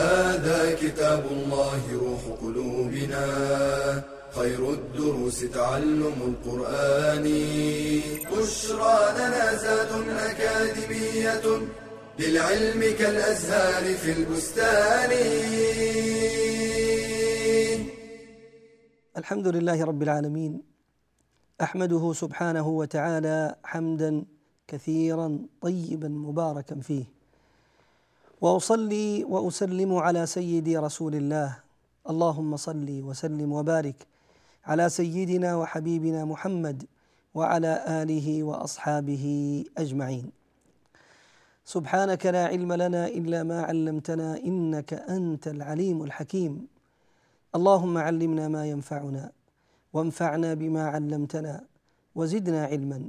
هذا كتاب الله روح قلوبنا. خير الدروس تعلم القرآن. بشرى لنا زاد أكاديمية للعلم كالأزهار في البستان. الحمد لله رب العالمين. أحمده سبحانه وتعالى حمدا كثيرا طيبا مباركا فيه. وأصلي وأسلم على سيدي رسول الله. اللهم صل وسلم وبارك على سيدنا وحبيبنا محمد وعلى آله وأصحابه أجمعين. سبحانك لا علم لنا إلا ما علمتنا إنك أنت العليم الحكيم. اللهم علمنا ما ينفعنا وانفعنا بما علمتنا وزدنا علما.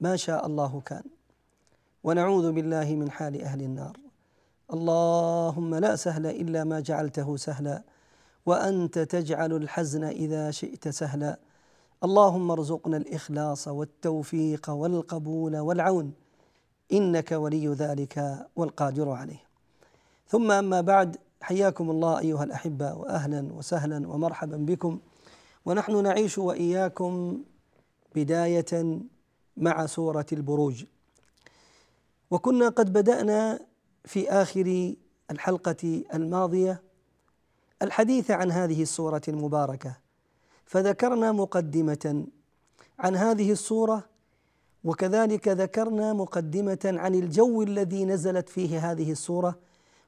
ما شاء الله كان. ونعوذ بالله من حال أهل النار. اللهم لا سهل إلا ما جعلته سهلا وأنت تجعل الحزن إذا شئت سهلا. اللهم ارزقنا الإخلاص والتوفيق والقبول والعون إنك ولي ذلك والقادر عليه. ثم أما بعد حياكم الله أيها الأحبة واهلا وسهلا ومرحبا بكم. ونحن نعيش وإياكم بداية مع سورة البروج. وكنا قد بدأنا في آخر الحلقة الماضية الحديث عن هذه السورة المباركة. فذكرنا مقدمة عن هذه السورة وكذلك ذكرنا مقدمة عن الجو الذي نزلت فيه هذه السورة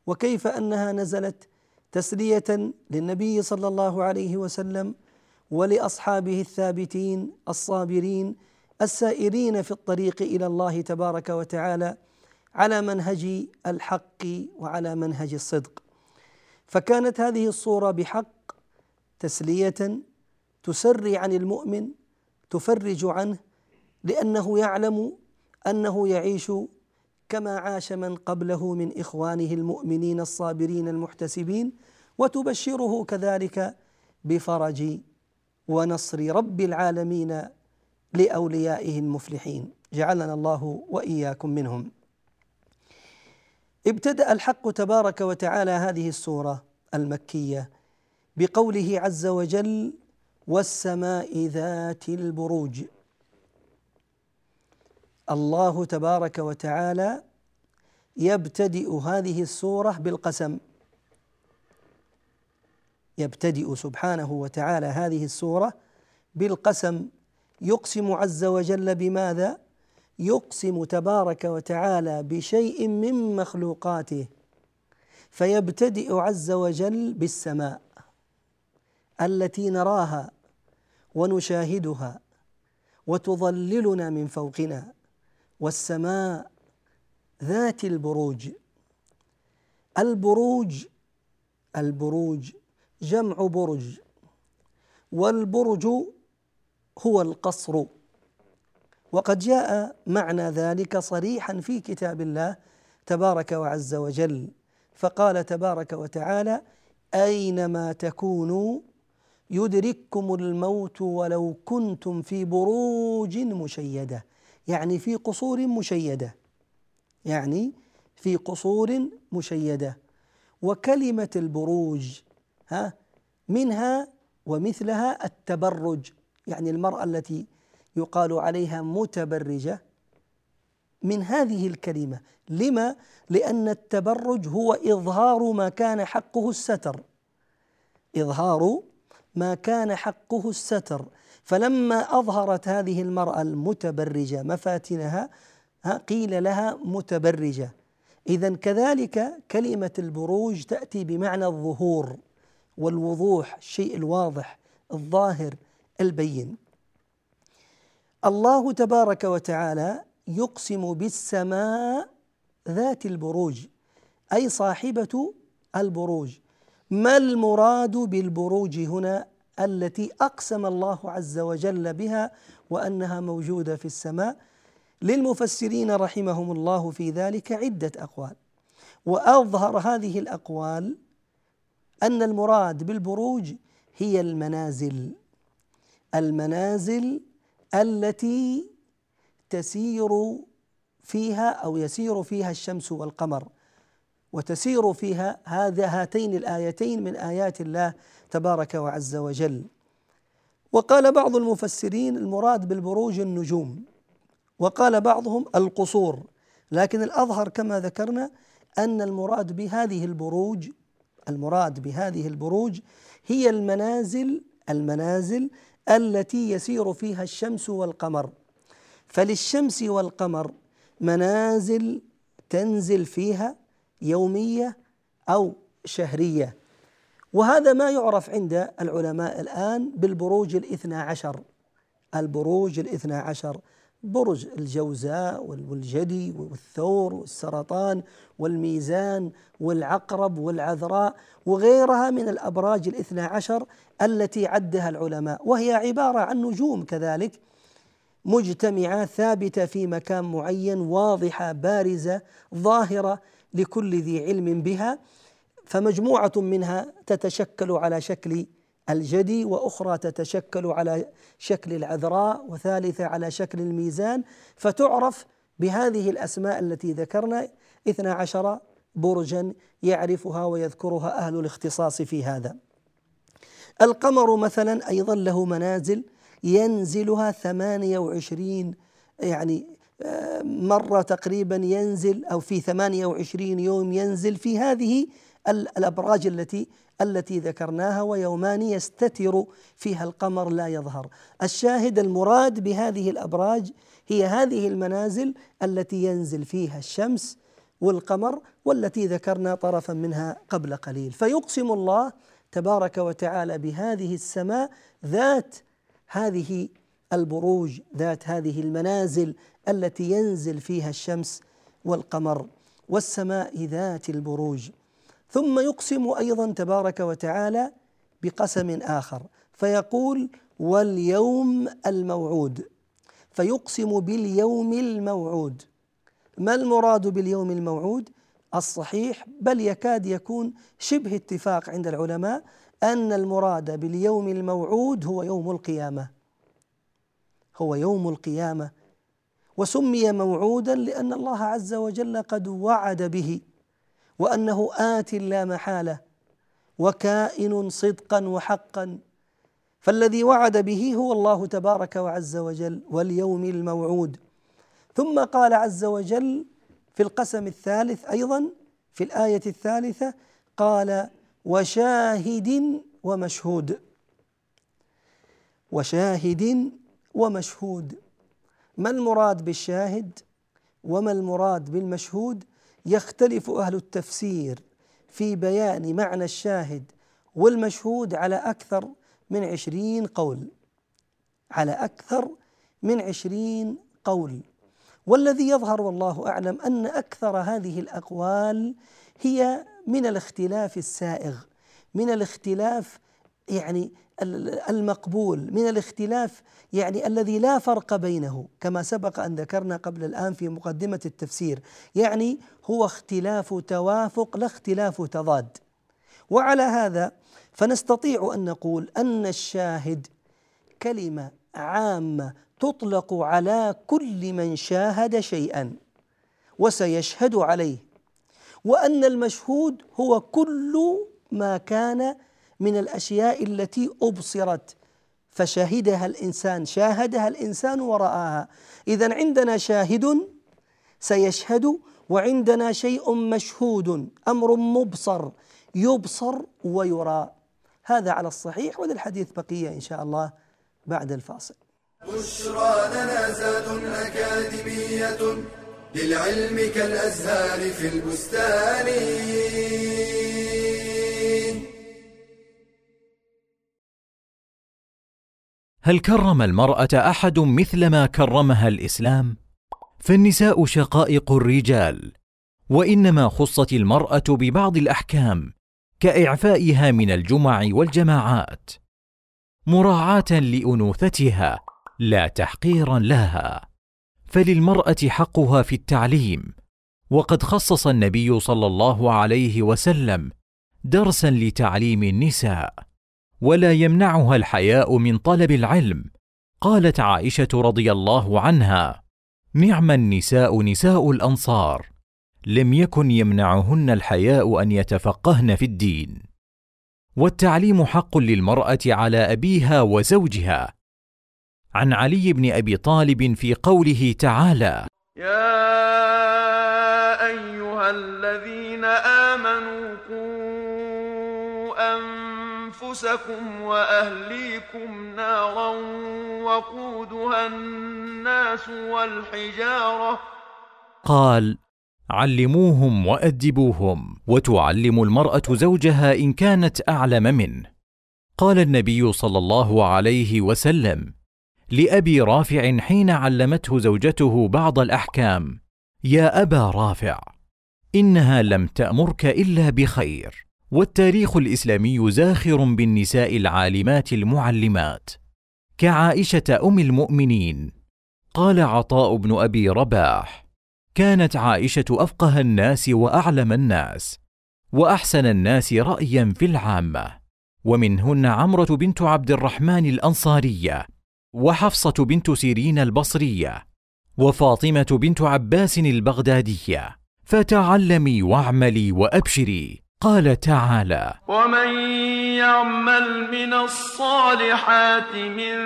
وكيف أنها نزلت تسلية للنبي صلى الله عليه وسلم ولأصحابه الثابتين الصابرين السائرين في الطريق إلى الله تبارك وتعالى. على منهج الحق وعلى منهج الصدق. فكانت هذه الصورة بحق تسلية تسري عن المؤمن تفرج عنه لأنه يعلم أنه يعيش كما عاش من قبله من إخوانه المؤمنين الصابرين المحتسبين وتبشره كذلك بفرج ونصر رب العالمين لأوليائه المفلحين. جعلنا الله وإياكم منهم. ابتدأ الحق تبارك وتعالى هذه السورة المكية بقوله عز وجل والسماء ذات البروج الله تبارك وتعالى يبتدئ هذه السورة بالقسم. يبتدئ سبحانه وتعالى هذه السورة بالقسم. يقسم عز وجل بماذا؟ يقسم تبارك وتعالى بشيء من مخلوقاته فيبتدئ عز وجل بالسماء التي نراها ونشاهدها وتظللنا من فوقنا والسماء ذات البروج. البروج البروج جمع برج والبرج هو القصر. وقد جاء معنى ذلك صريحا في كتاب الله تبارك وعز وجل. فقال تبارك وتعالى أينما تكونوا يدرككم الموت ولو كنتم في بروج مشيدة. يعني في قصور مشيدة. يعني في قصور مشيدة. وكلمة البروج ها منها ومثلها التبرج. يعني المرأة التي يقال عليها متبرجة من هذه الكلمة. لما؟ لأن التبرج هو إظهار ما كان حقه الستر. إظهار ما كان حقه الستر. فلما أظهرت هذه المرأة المتبرجة مفاتنها قيل لها متبرجة. اذا كذلك كلمة البروج تأتي بمعنى الظهور والوضوح الشيء الواضح الظاهر البين. الله تبارك وتعالى يقسم بالسماء ذات البروج أي صاحبة البروج. ما المراد بالبروج هنا؟ التي أقسم الله عز وجل بها وأنها موجودة في السماء. للمفسرين رحمهم الله في ذلك عدة أقوال. وأظهر هذه الأقوال أن المراد بالبروج هي المنازل. المنازل التي تسير فيها أو يسير فيها الشمس والقمر وتسير فيها هذا هاتين الآيتين من آيات الله تبارك وعز وجل. وقال بعض المفسرين المراد بالبروج النجوم وقال بعضهم القصور. لكن الأظهر كما ذكرنا أن المراد بهذه البروج المراد بهذه البروج هي المنازل المنازل التي يسير فيها الشمس والقمر. فللشمس والقمر منازل تنزل فيها يومية أو شهرية. وهذا ما يعرف عند العلماء الآن بالبروج الاثنا عشر. البروج الاثنا عشر برج الجوزاء والجدي والثور والسرطان والميزان والعقرب والعذراء وغيرها من الأبراج الاثنى عشر التي عدها العلماء. وهي عبارة عن نجوم كذلك مجتمعة ثابتة في مكان معين واضحة بارزة ظاهرة لكل ذي علم بها فمجموعة منها تتشكل على شكل الجدي وأخرى تتشكل على شكل العذراء وثالثة على شكل الميزان فتعرف بهذه الأسماء التي ذكرنا اثنا عشر برجا يعرفها ويذكرها أهل الاختصاص في هذا. القمر مثلا أيضا له منازل ينزلها ثمانية وعشرين يعني آه، مرة تقريبا ينزل أو في ثمانية وعشرين يوم ينزل في هذه الأبراج التي التي ذكرناها ويومان يستتر فيها القمر لا يظهر. الشاهد المراد بهذه الأبراج هي هذه المنازل التي ينزل فيها الشمس والقمر والتي ذكرنا طرفا منها قبل قليل. فيقسم الله تبارك وتعالى بهذه السماء ذات هذه البروج ذات هذه المنازل التي ينزل فيها الشمس والقمر. والسماء ذات البروج. ثم يقسم أيضا تبارك وتعالى بقسم آخر فيقول واليوم الموعود فيقسم باليوم الموعود. ما المراد باليوم الموعود؟ الصحيح بل يكاد يكون شبه اتفاق عند العلماء أن المراد باليوم الموعود هو يوم القيامة. هو يوم القيامة وسمي موعودا لأن الله عز وجل قد وعد به. وأنه آت لا محالة وكائن صدقا وحقا. فالذي وعد به هو الله تبارك وعز وجل واليوم الموعود. ثم قال عز وجل في القسم الثالث أيضا في الآية الثالثة قال وشاهد ومشهود. وشاهد ومشهود. ما المراد بالشاهد؟ وما المراد بالمشهود؟ يختلف أهل التفسير في بيان معنى الشاهد والمشهود على أكثر من عشرين قول. على أكثر من عشرين قول. والذي يظهر والله أعلم أن أكثر هذه الأقوال هي من الاختلاف السائغ من الاختلاف يعني المقبول من الاختلاف يعني الذي لا فرق بينه كما سبق أن ذكرنا قبل الآن في مقدمة التفسير يعني هو اختلاف توافق لا اختلاف تضاد. وعلى هذا فنستطيع أن نقول أن الشاهد كلمة عامة تطلق على كل من شاهد شيئا وسيشهد عليه وأن المشهود هو كل ما كان من الأشياء التي أبصرت فشهدها الإنسان شاهدها الإنسان ورآها. اذا عندنا شاهد سيشهد وعندنا شيء مشهود أمر مبصر يبصر ويرى. هذا على الصحيح وللحديث بقية إن شاء الله بعد الفاصل. بشرى لنا زاد أكاديمية للعلم كالأزهار في البستان. هل كرم المرأة أحد مثل ما كرمها الإسلام؟ فالنساء شقائق الرجال وإنما خصت المرأة ببعض الأحكام كإعفائها من الجمع والجماعات مراعاة لأنوثتها لا تحقيرا لها. فللمرأة حقها في التعليم وقد خصص النبي صلى الله عليه وسلم درسا لتعليم النساء. ولا يمنعها الحياء من طلب العلم. قالت عائشة رضي الله عنها نعم النساء نساء الأنصار. لم يكن يمنعهن الحياء أن يتفقهن في الدين. والتعليم حق للمرأة على أبيها وزوجها. عن علي بن أبي طالب في قوله تعالى يا أيها الذين أنفسكم وأهليكم نارا وقودها الناس والحجارة. قال علموهم وأدبوهم وتعلم المرأة زوجها إن كانت أعلم منه. قال النبي صلى الله عليه وسلم لأبي رافع حين علمته زوجته بعض الأحكام يا أبا رافع إنها لم تأمرك إلا بخير. والتاريخ الإسلامي زاخر بالنساء العالمات المعلمات. كعائشة أم المؤمنين. قال عطاء بن أبي رباح كانت عائشة أفقه الناس وأعلم الناس وأحسن الناس رايا في العامة. ومنهن عمرة بنت عبد الرحمن الأنصارية وحفصة بنت سيرين البصرية وفاطمة بنت عباس البغدادية. فتعلمي واعملي وأبشري. قال تعالى ومن يعمل من الصالحات من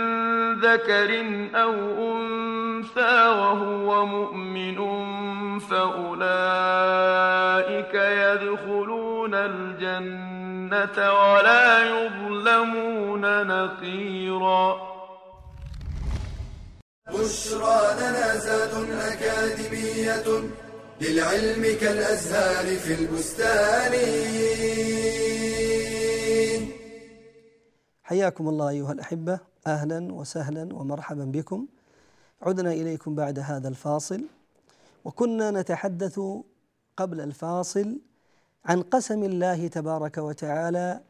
ذكر أو انثى وهو مؤمن فاولئك يدخلون الجنه ولا يظلمون نقيرا بشرى لنا زاد أكاديمية للعلم كالأزهار في البستان. حياكم الله أيها الأحبة. أهلا وسهلا ومرحبا بكم. عدنا إليكم بعد هذا الفاصل. وكنا نتحدث قبل الفاصل عن قسم الله تبارك وتعالى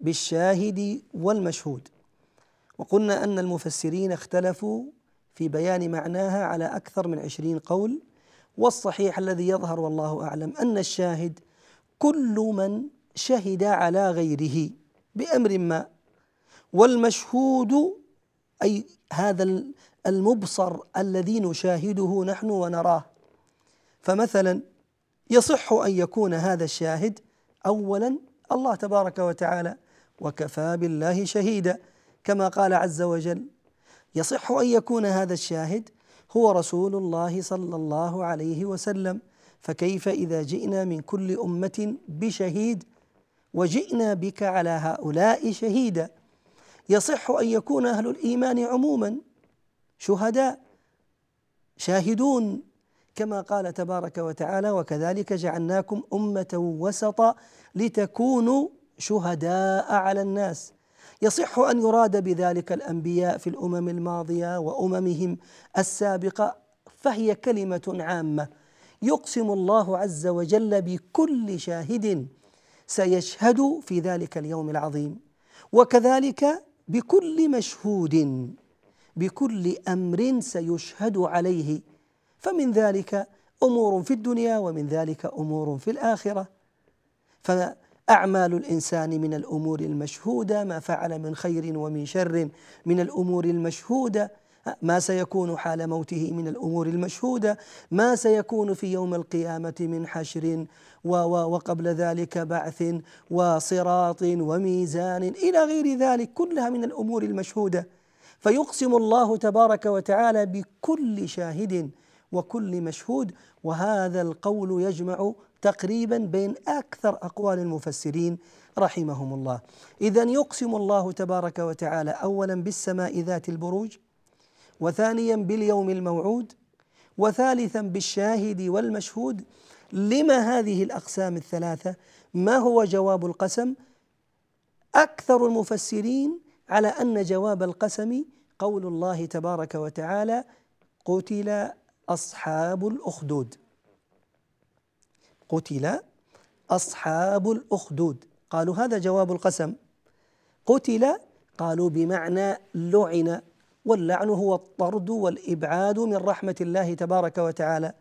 بالشاهد والمشهود. وقلنا أن المفسرين اختلفوا في بيان معناها على أكثر من عشرين قول. والصحيح الذي يظهر والله أعلم أن الشاهد كل من شهد على غيره بأمر ما والمشهود أي هذا المبصر الذي نشاهده نحن ونراه. فمثلا يصح أن يكون هذا الشاهد أولا الله تبارك وتعالى وكفى بالله شهيدا كما قال عز وجل يصح أن يكون هذا الشاهد هو رسول الله صلى الله عليه وسلم. فكيف إذا جئنا من كل أمة بشهيد وجئنا بك على هؤلاء شهيدا؟ يصح أن يكون أهل الإيمان عموما شهداء شاهدون كما قال تبارك وتعالى وكذلك جعلناكم أمة وسطا لتكونوا شهداء على الناس يصح أن يراد بذلك الأنبياء في الأمم الماضية وأممهم السابقة فهي كلمة عامة. يقسم الله عز وجل بكل شاهد سيشهد في ذلك اليوم العظيم وكذلك بكل مشهود بكل أمر سيشهد عليه. فمن ذلك أمور في الدنيا ومن ذلك أمور في الآخرة. أعمال الإنسان من الأمور المشهودة ما فعل من خير ومن شر من الأمور المشهودة. ما سيكون حال موته من الأمور المشهودة؟ ما سيكون في يوم القيامة من حشر وقبل ذلك بعث وصراط وميزان إلى غير ذلك كلها من الأمور المشهودة. فيقسم الله تبارك وتعالى بكل شاهد وكل مشهود. وهذا القول يجمع تقريبا بين أكثر أقوال المفسرين رحمهم الله. اذا يقسم الله تبارك وتعالى اولا بالسماء ذات البروج وثانيا باليوم الموعود وثالثا بالشاهد والمشهود. لما هذه الأقسام الثلاثة؟ ما هو جواب القسم؟ أكثر المفسرين على أن جواب القسم قول الله تبارك وتعالى قتل أصحاب الأخدود. قتل أصحاب الأخدود. قالوا هذا جواب القسم. قتل قالوا بمعنى لعن واللعن هو الطرد والإبعاد من رحمة الله تبارك وتعالى.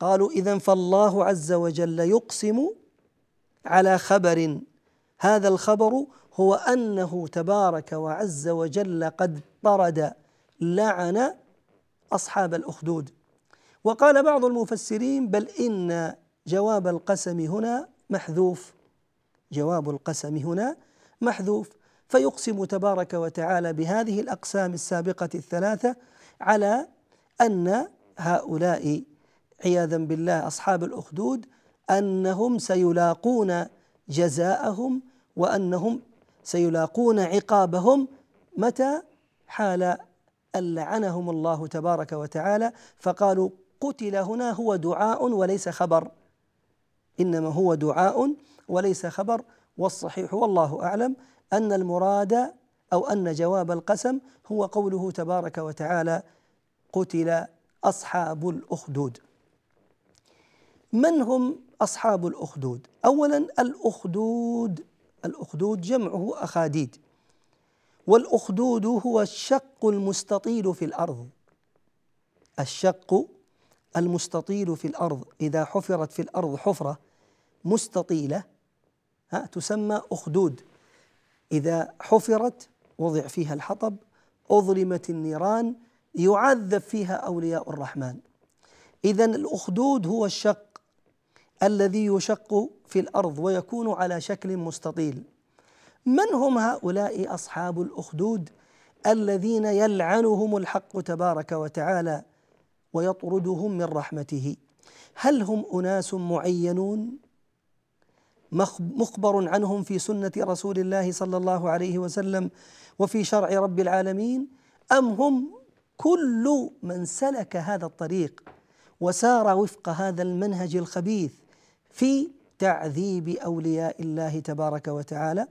قالوا اذا فالله عز وجل يقسم على خبر. هذا الخبر هو أنه تبارك وعز وجل قد طرد لعن أصحاب الأخدود. وقال بعض المفسرين بل إن جواب القسم هنا محذوف. جواب القسم هنا محذوف. فيقسم تبارك وتعالى بهذه الأقسام السابقة الثلاثة على أن هؤلاء عياذا بالله أصحاب الأخدود أنهم سيلاقون جزاءهم وأنهم سيلاقون عقابهم متى؟ حال أن لعنهم الله تبارك وتعالى فقالوا قتل هنا هو دعاء وليس خبر. إنما هو دعاء وليس خبر والصحيح والله أعلم أن المراد أو أن جواب القسم هو قوله تبارك وتعالى قتل أصحاب الأخدود. من هم أصحاب الأخدود؟ اولا الأخدود الأخدود جمعه أخاديد. والأخدود هو الشق المستطيل في الأرض. الشق المستطيل في الأرض إذا حفرت في الأرض حفرة مستطيلة ها تسمى أخدود. إذا حفرت وضع فيها الحطب أظلمت النيران يعذب فيها أولياء الرحمن. اذا الأخدود هو الشق الذي يشق في الأرض ويكون على شكل مستطيل. من هم هؤلاء أصحاب الأخدود الذين يلعنهم الحق تبارك وتعالى؟ ويطردهم من رحمته. هل هم أناس معينون؟ مخبر عنهم في سنة رسول الله صلى الله عليه وسلم وفي شرع رب العالمين أم هم كل من سلك هذا الطريق وسار وفق هذا المنهج الخبيث في تعذيب أولياء الله تبارك وتعالى؟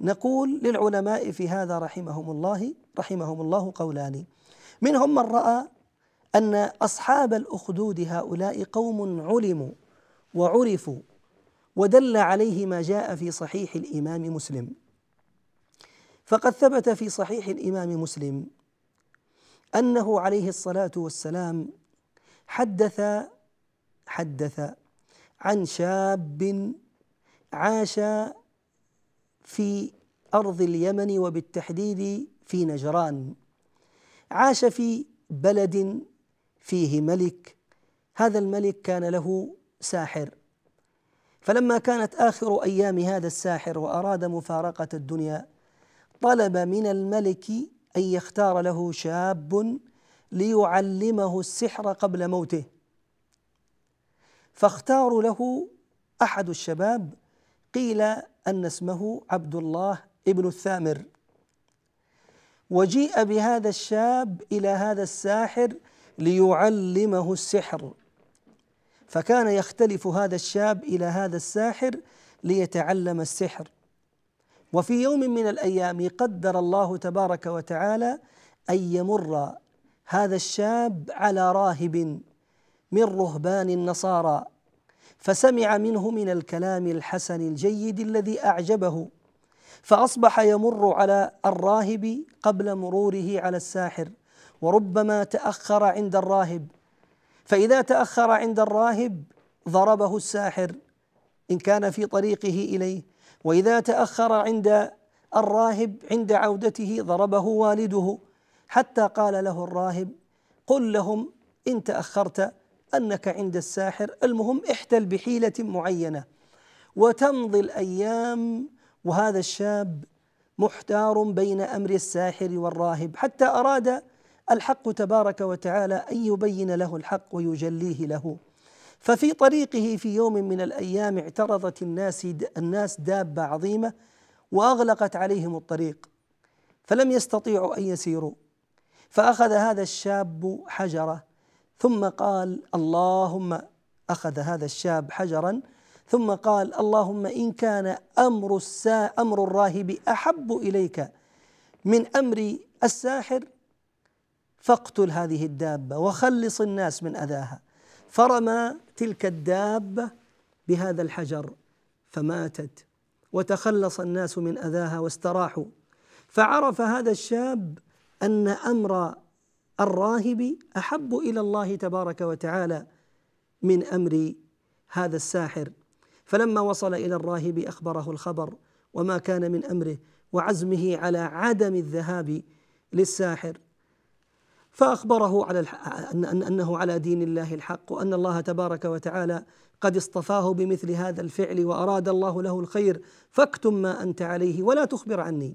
نقول للعلماء في هذا رحمهم الله رحمهم الله قولان. منهم من رأى أن أصحاب الأخدود هؤلاء قوم علموا وعرفوا ودل عليه ما جاء في صحيح الإمام مسلم. فقد ثبت في صحيح الإمام مسلم أنه عليه الصلاة والسلام حدث حدث عن شاب عاش في أرض اليمن وبالتحديد في نجران. عاش في بلد فيه ملك هذا الملك كان له ساحر. فلما كانت آخر أيام هذا الساحر وأراد مفارقة الدنيا طلب من الملك أن يختار له شاب ليعلمه السحر قبل موته. فاختاروا له أحد الشباب قيل أن اسمه عبد الله ابن الثامر. وجيء بهذا الشاب إلى هذا الساحر ليعلمه السحر. فكان يختلف هذا الشاب إلى هذا الساحر ليتعلم السحر. وفي يوم من الأيام قدر الله تبارك وتعالى أن يمر هذا الشاب على راهب من رهبان النصارى فسمع منه من الكلام الحسن الجيد الذي أعجبه فأصبح يمر على الراهب قبل مروره على الساحر. وربما تأخر عند الراهب. فإذا تأخر عند الراهب ضربه الساحر إن كان في طريقه إليه. وإذا تأخر عند الراهب عند عودته ضربه والده. حتى قال له الراهب قل لهم إن تأخرت أنك عند الساحر. المهم احتل بحيلة معينة. وتمضي الأيام وهذا الشاب محتار بين أمر الساحر والراهب. حتى أراد الحق تبارك وتعالى أن يبين له الحق ويجليه له. ففي طريقه في يوم من الأيام اعترضت الناس الناس دابة عظيمة وأغلقت عليهم الطريق فلم يستطيعوا أن يسيروا. فأخذ هذا الشاب حجرة ثم قال اللهم أخذ هذا الشاب حجرا. ثم قال اللهم إن كان أمر السا أمر الراهب أحب إليك من أمر الساحر فاقتل هذه الدابة وخلص الناس من أذاها. فرمى تلك الدابة بهذا الحجر فماتت. وتخلص الناس من أذاها واستراحوا. فعرف هذا الشاب أن أمر الراهب أحب إلى الله تبارك وتعالى من أمر هذا الساحر. فلما وصل إلى الراهب أخبره الخبر وما كان من أمره وعزمه على عدم الذهاب للساحر. فأخبره على أن أنه على دين الله الحق وأن الله تبارك وتعالى قد اصطفاه بمثل هذا الفعل وأراد الله له الخير فاكتم ما أنت عليه ولا تخبر عني.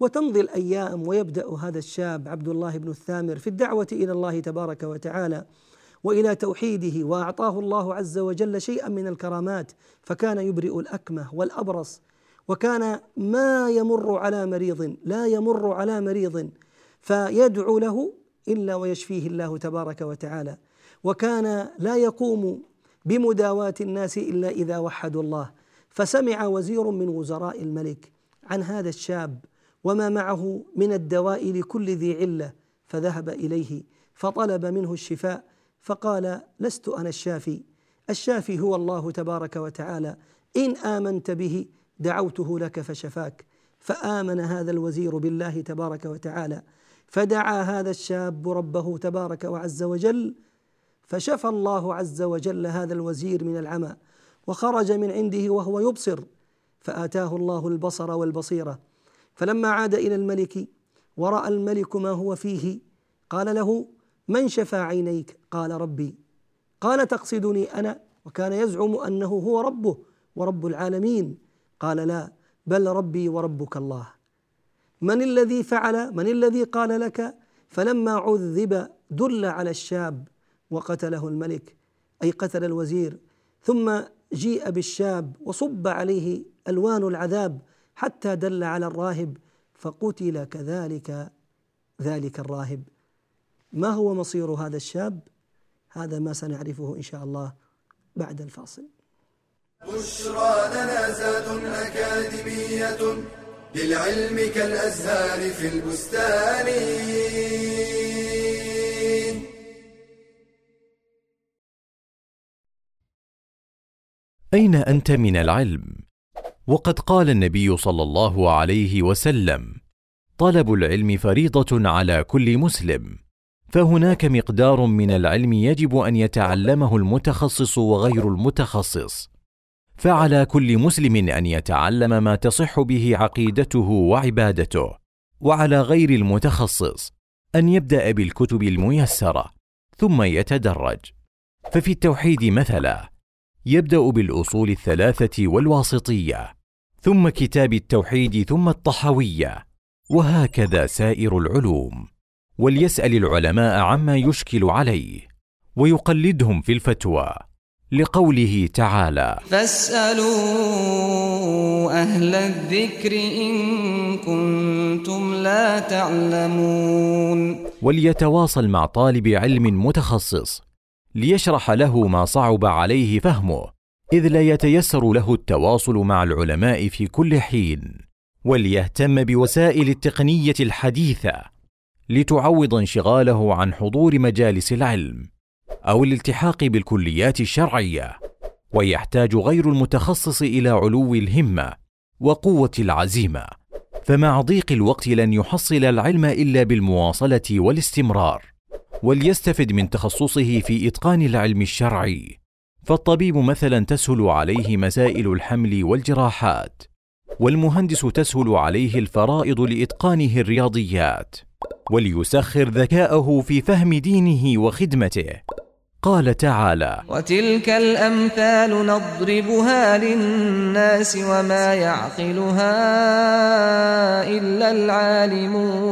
وتمضي الأيام ويبدأ هذا الشاب عبد الله بن الثامر في الدعوة إلى الله تبارك وتعالى وإلى توحيده وأعطاه الله عز وجل شيئا من الكرامات فكان يبرئ الأكمه والأبرص وكان ما يمر على مريض لا يمر على مريض فيدعو له إلا ويشفيه الله تبارك وتعالى. وكان لا يقوم بمداواة الناس إلا إذا وحدوا الله. فسمع وزير من وزراء الملك عن هذا الشاب وما معه من الدواء لكل ذي علة فذهب إليه فطلب منه الشفاء فقال لست أنا الشافي. الشافي هو الله تبارك وتعالى. إن آمنت به دعوته لك فشفاك. فآمن هذا الوزير بالله تبارك وتعالى. فدعا هذا الشاب ربه تبارك وعز وجل فشفى الله عز وجل هذا الوزير من العمى وخرج من عنده وهو يبصر فآتاه الله البصر والبصيرة. فلما عاد إلى الملك ورأى الملك ما هو فيه قال له من شفى عينيك؟ قال ربي. قال تقصدني أنا؟ وكان يزعم أنه هو ربه ورب العالمين. قال لا بل ربي وربك الله. من الذي فعل؟ من الذي قال لك؟ فلما عذب دل على الشاب وقتله الملك أي قتل الوزير. ثم جيء بالشاب وصب عليه ألوان العذاب حتى دل على الراهب فقتل كذلك ذلك الراهب. ما هو مصير هذا الشاب؟ هذا ما سنعرفه إن شاء الله بعد الفاصل. بشرى لنا زاد أكاديمية للعلم كالأزهار في البستان. أين أنت من العلم؟ وقد قال النبي صلى الله عليه وسلم طلب العلم فريضة على كل مسلم فهناك مقدار من العلم يجب أن يتعلمه المتخصص وغير المتخصص. فعلى كل مسلم أن يتعلم ما تصح به عقيدته وعبادته وعلى غير المتخصص أن يبدأ بالكتب الميسرة ثم يتدرج. ففي التوحيد مثلا يبدأ بالأصول الثلاثة والواسطية ثم كتاب التوحيد ثم الطحوية وهكذا سائر العلوم. وليسأل العلماء عما يشكل عليه ويقلدهم في الفتوى. لقوله تعالى فاسألوا أهل الذكر إن كنتم لا تعلمون. وليتواصل مع طالب علم متخصص ليشرح له ما صعب عليه فهمه إذ لا يتيسر له التواصل مع العلماء في كل حين. وليهتم بوسائل التقنية الحديثة لتعوض انشغاله عن حضور مجالس العلم. أو الالتحاق بالكليات الشرعية ويحتاج غير المتخصص إلى علو الهمة وقوة العزيمة فمع ضيق الوقت لن يحصل العلم إلا بالمواصلة والاستمرار وليستفد من تخصصه في إتقان العلم الشرعي فالطبيب مثلا تسهل عليه مسائل الحمل والجراحات والمهندس تسهل عليه الفرائض لإتقانه الرياضيات. وليسخر ذكاءه في فهم دينه وخدمته. قال تعالى وتلك الأمثال نضربها للناس وما يعقلها إلا العالمون.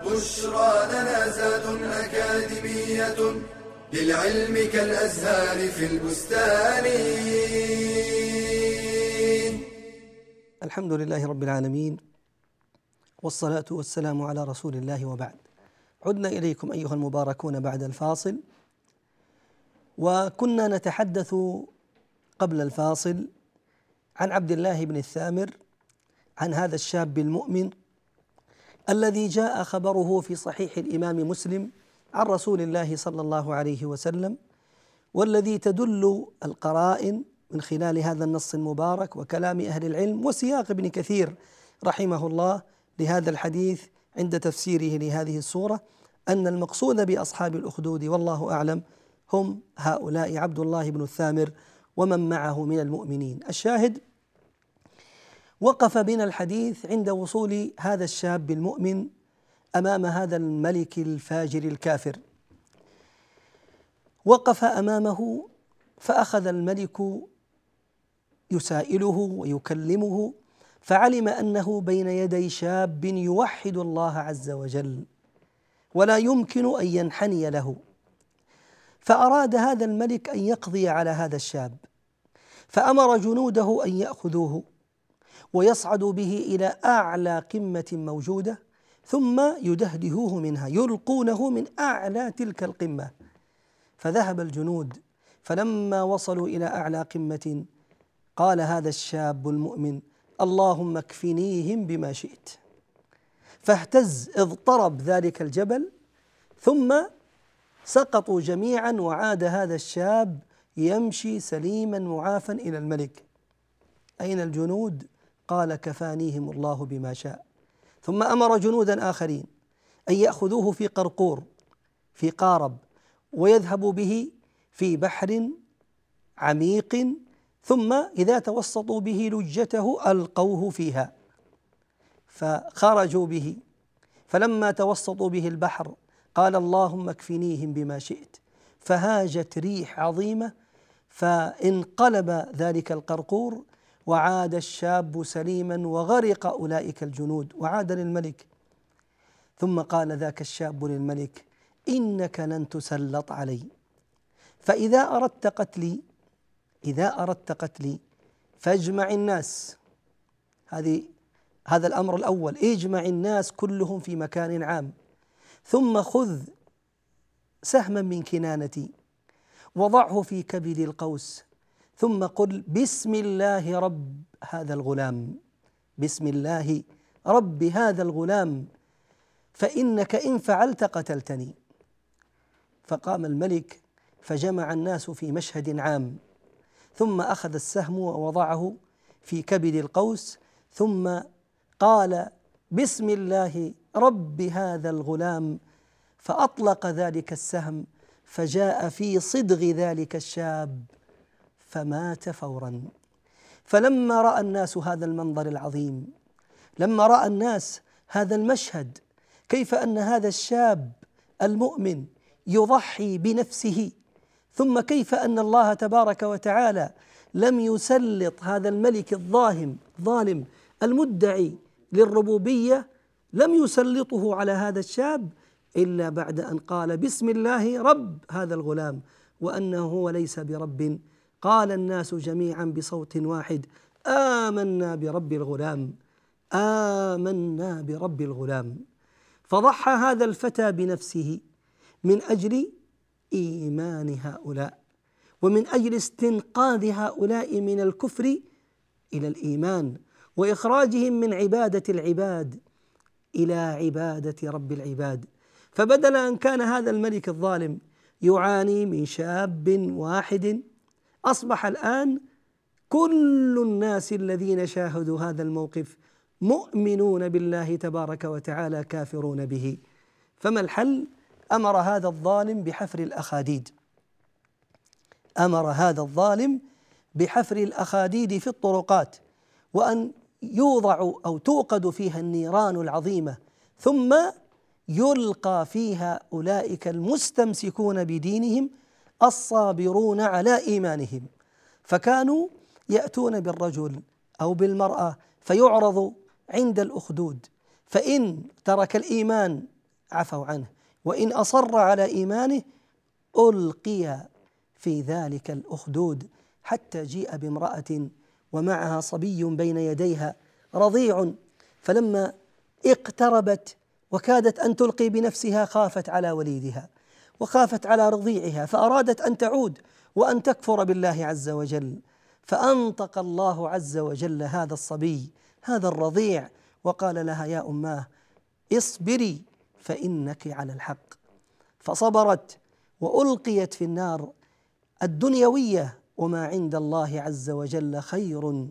بشرى لنا زاد أكاديمية. للعلم كالأزهار في البستان. الحمد لله رب العالمين والصلاة والسلام على رسول الله وبعد. عدنا إليكم أيها المباركون بعد الفاصل. وكنا نتحدث قبل الفاصل عن عبد الله بن الثامر عن هذا الشاب المؤمن الذي جاء خبره في صحيح الإمام مسلم عن رسول الله صلى الله عليه وسلم والذي تدل القرائن من خلال هذا النص المبارك وكلام أهل العلم وسياق ابن كثير رحمه الله لهذا الحديث عند تفسيره لهذه السوره أن المقصود بأصحاب الأخدود والله أعلم هم هؤلاء عبد الله بن الثامر ومن معه من المؤمنين. الشاهد وقف بنا الحديث عند وصول هذا الشاب المؤمن أمام هذا الملك الفاجر الكافر. وقف أمامه فأخذ الملك يسائله ويكلمه فعلم أنه بين يدي شاب يوحد الله عز وجل ولا يمكن أن ينحني له. فأراد هذا الملك أن يقضي على هذا الشاب فأمر جنوده أن يأخذوه ويصعدوا به إلى أعلى قمة موجودة. ثم يدهدهوه منها يلقونه من أعلى تلك القمة. فذهب الجنود فلما وصلوا إلى أعلى قمة قال هذا الشاب المؤمن اللهم اكفنيهم بما شئت. فاهتز اضطرب ذلك الجبل ثم سقطوا جميعا وعاد هذا الشاب يمشي سليما معافا إلى الملك. أين الجنود؟ قال كفانيهم الله بما شاء. ثم أمر جنودا آخرين أن يأخذوه في قرقور في قارب ويذهبوا به في بحر عميق ثم إذا توسطوا به لجته ألقوه فيها فخرجوا به. فلما توسطوا به البحر قال اللهم اكفنيهم بما شئت. فهاجت ريح عظيمة فانقلب ذلك القرقور وعاد الشاب سليما وغرق أولئك الجنود. وعاد للملك. ثم قال ذاك الشاب للملك إنك لن تسلط علي. فإذا أردت قتلي إذا أردت قتلي فاجمع الناس. هذه هذا الأمر الأول. اجمع الناس كلهم في مكان عام. ثم خذ سهما من كنانتي وضعه في كبد القوس. ثم قل بسم الله رب هذا الغلام. بسم الله رب هذا الغلام. فإنك إن فعلت قتلتني. فقام الملك فجمع الناس في مشهد عام. ثم أخذ السهم ووضعه في كبد القوس. ثم قال بسم الله رب هذا الغلام. فأطلق ذلك السهم فجاء في صدغ ذلك الشاب. فمات فورا. فلما رأى الناس هذا المنظر العظيم لما رأى الناس هذا المشهد كيف أن هذا الشاب المؤمن يضحي بنفسه ثم كيف أن الله تبارك وتعالى لم يسلط هذا الملك الظاهم ظالم المدعي للربوبية لم يسلطه على هذا الشاب إلا بعد أن قال بسم الله رب هذا الغلام وأنه هو ليس برب. قال الناس جميعا بصوت واحد آمنا برب الغلام آمنا برب الغلام. فضحى هذا الفتى بنفسه من أجل إيمان هؤلاء ومن أجل استنقاذ هؤلاء من الكفر إلى الإيمان وإخراجهم من عبادة العباد إلى عبادة رب العباد. فبدل ان كان هذا الملك الظالم يعاني من شاب واحد أصبح الآن كل الناس الذين شاهدوا هذا الموقف مؤمنون بالله تبارك وتعالى كافرون به. فما الحل؟ أمر هذا الظالم بحفر الأخاديد. أمر هذا الظالم بحفر الأخاديد في الطرقات وأن يوضع أو توقد فيها النيران العظيمة ثم يلقى فيها أولئك المستمسكون بدينهم الصابرون على إيمانهم فكانوا يأتون بالرجل أو بالمرأة فيعرض عند الأخدود فإن ترك الإيمان عفوا عنه وإن أصر على إيمانه ألقي في ذلك الأخدود حتى جيء بامرأة ومعها صبي بين يديها رضيع فلما اقتربت وكادت أن تلقي بنفسها خافت على وليدها. وخافت على رضيعها فأرادت أن تعود وأن تكفر بالله عز وجل. فأنطق الله عز وجل هذا الصبي هذا الرضيع وقال لها يا اماه اصبري فإنك على الحق. فصبرت وألقيت في النار الدنيوية وما عند الله عز وجل خير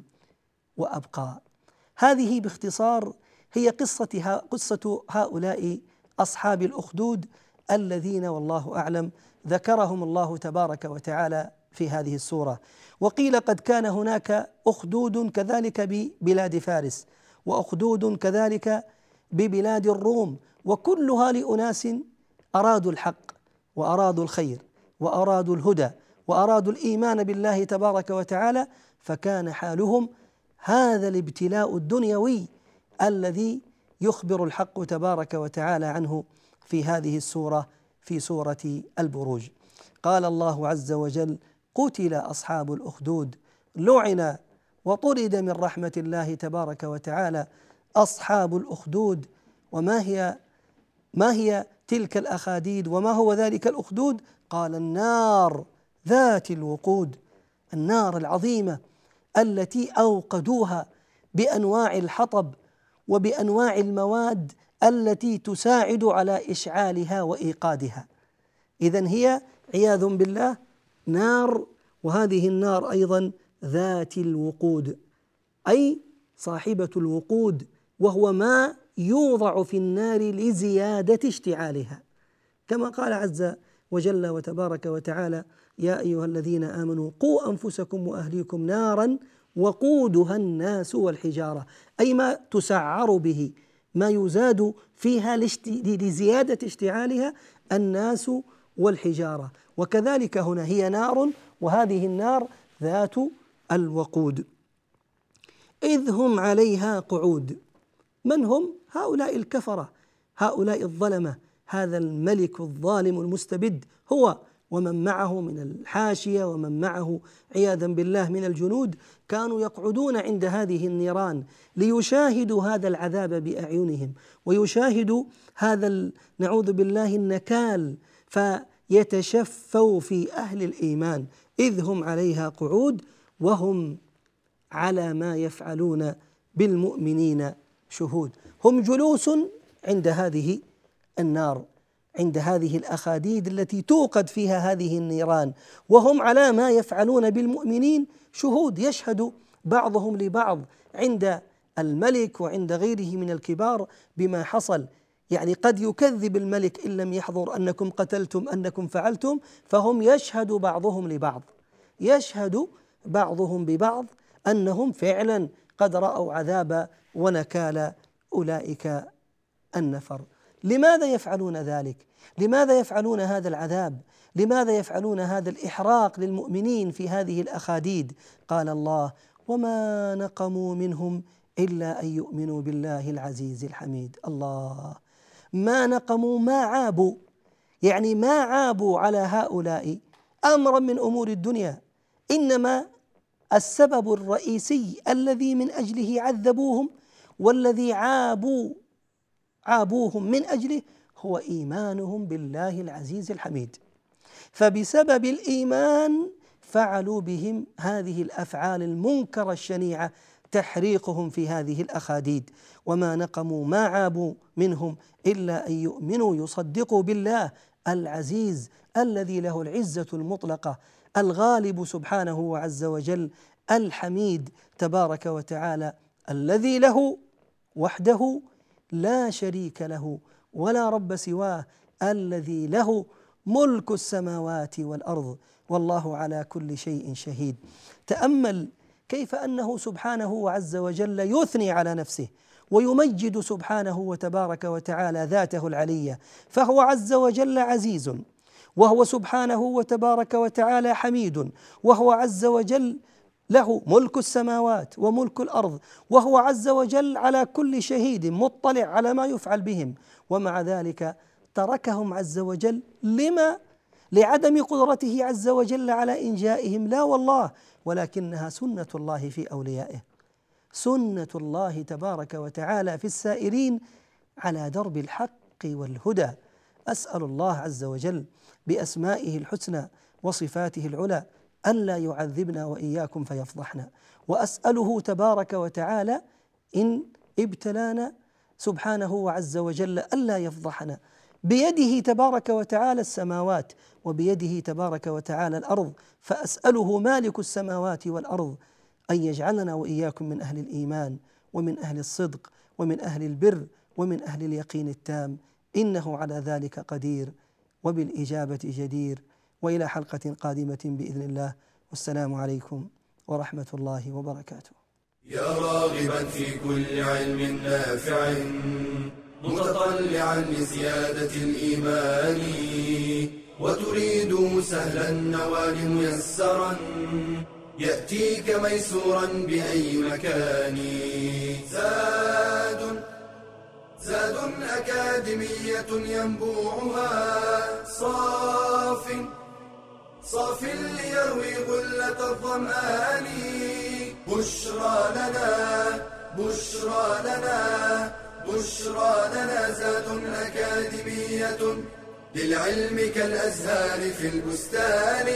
وأبقى. هذه باختصار هي قصة قصة هؤلاء أصحاب الأخدود الذين والله أعلم ذكرهم الله تبارك وتعالى في هذه السورة. وقيل قد كان هناك أخدود كذلك ببلاد فارس وأخدود كذلك ببلاد الروم وكلها لأناس أرادوا الحق وأرادوا الخير وأرادوا الهدى وأرادوا الإيمان بالله تبارك وتعالى فكان حالهم هذا الابتلاء الدنيوي الذي يخبر الحق تبارك وتعالى عنه. في هذه السورة في سورة البروج. قال الله عز وجل قتل أصحاب الأخدود لعن وطرد من رحمة الله تبارك وتعالى أصحاب الأخدود. وما هي ما هي تلك الأخاديد؟ وما هو ذلك الأخدود؟ قال النار ذات الوقود النار العظيمة التي أوقدوها بأنواع الحطب وبأنواع المواد التي تساعد على إشعالها وإيقادها. إذا هي عياذ بالله نار وهذه النار أيضا ذات الوقود أي صاحبة الوقود وهو ما يوضع في النار لزيادة اشتعالها. كما قال عز وجل وتبارك وتعالى يا أيها الذين آمنوا قوا أنفسكم وأهليكم نارا وقودها الناس والحجارة أي ما تسعر به. ما يزاد فيها لزيادة اشتعالها الناس والحجارة. وكذلك هنا هي نار وهذه النار ذات الوقود. إذ هم عليها قعود. من هم؟ هؤلاء الكفرة. هؤلاء الظلمة. هذا الملك الظالم المستبد هو ومن معه من الحاشية ومن معه عياذا بالله من الجنود كانوا يقعدون عند هذه النيران ليشاهدوا هذا العذاب بأعينهم ويشاهدوا هذا نعوذ بالله النكال فيتشفوا في أهل الإيمان إذ هم عليها قعود وهم على ما يفعلون بالمؤمنين شهود. هم جلوس عند هذه النار. عند هذه الأخاديد التي توقد فيها هذه النيران وهم على ما يفعلون بالمؤمنين شهود يشهد بعضهم لبعض عند الملك وعند غيره من الكبار بما حصل. يعني قد يكذب الملك إن لم يحضر أنكم قتلتم أنكم فعلتم فهم يشهد بعضهم لبعض. يشهد بعضهم ببعض أنهم فعلا قد رأوا عذاب ونكال أولئك النفر. لماذا يفعلون ذلك؟ لماذا يفعلون هذا العذاب؟ لماذا يفعلون هذا الإحراق للمؤمنين في هذه الأخاديد؟ قال الله وما نقموا منهم إلا أن يؤمنوا بالله العزيز الحميد. الله. ما نقموا ما عابوا. يعني ما عابوا على هؤلاء أمرا من أمور الدنيا. إنما السبب الرئيسي الذي من أجله عذبوهم والذي عابوا عابوهم من أجله هو إيمانهم بالله العزيز الحميد. فبسبب الإيمان فعلوا بهم هذه الأفعال المنكرة الشنيعة تحريقهم في هذه الأخاديد. وما نقموا ما عابوا منهم إلا أن يؤمنوا يصدقوا بالله العزيز الذي له العزة المطلقة الغالب سبحانه عز وجل الحميد تبارك وتعالى الذي له وحده لا شريك له ولا رب سواه الذي له ملك السماوات والأرض والله على كل شيء شهيد. تأمل كيف أنه سبحانه عز وجل يثني على نفسه ويمجد سبحانه وتبارك وتعالى ذاته العلية فهو عز وجل عزيز وهو سبحانه وتبارك وتعالى حميد وهو عز وجل له ملك السماوات وملك الأرض وهو عز وجل على كل شهيد مطلع على ما يفعل بهم. ومع ذلك تركهم عز وجل. لما؟ لعدم قدرته عز وجل على إنجائهم. لا والله ولكنها سنة الله في أوليائه. سنة الله تبارك وتعالى في السائرين على درب الحق والهدى. أسأل الله عز وجل بأسمائه الحسنى وصفاته العلى ألا يعذبنا وإياكم فيفضحنا. وأسأله تبارك وتعالى إن ابتلانا سبحانه وعز وجل ألا يفضحنا. بيده تبارك وتعالى السماوات وبيده تبارك وتعالى الأرض. فأسأله مالك السماوات والأرض أن يجعلنا وإياكم من أهل الإيمان ومن أهل الصدق ومن أهل البر ومن أهل اليقين التام. إنه على ذلك قدير وبالإجابة جدير. وإلى حلقة قادمة بإذن الله. والسلام عليكم ورحمة الله وبركاته. يا راغبا في كل علم نافع متطلعا لزيادة الإيمان وتريد سهلا النوال ميسرا يأتيك ميسورا بأي مكان. زاد زاد أكاديمية ينبوعها صاف صاف ليروي غلة الظمآن. بشرى لنا بشرى لنا بشرى لنا زاد أكاديمية للعلم كالأزهار في البستان.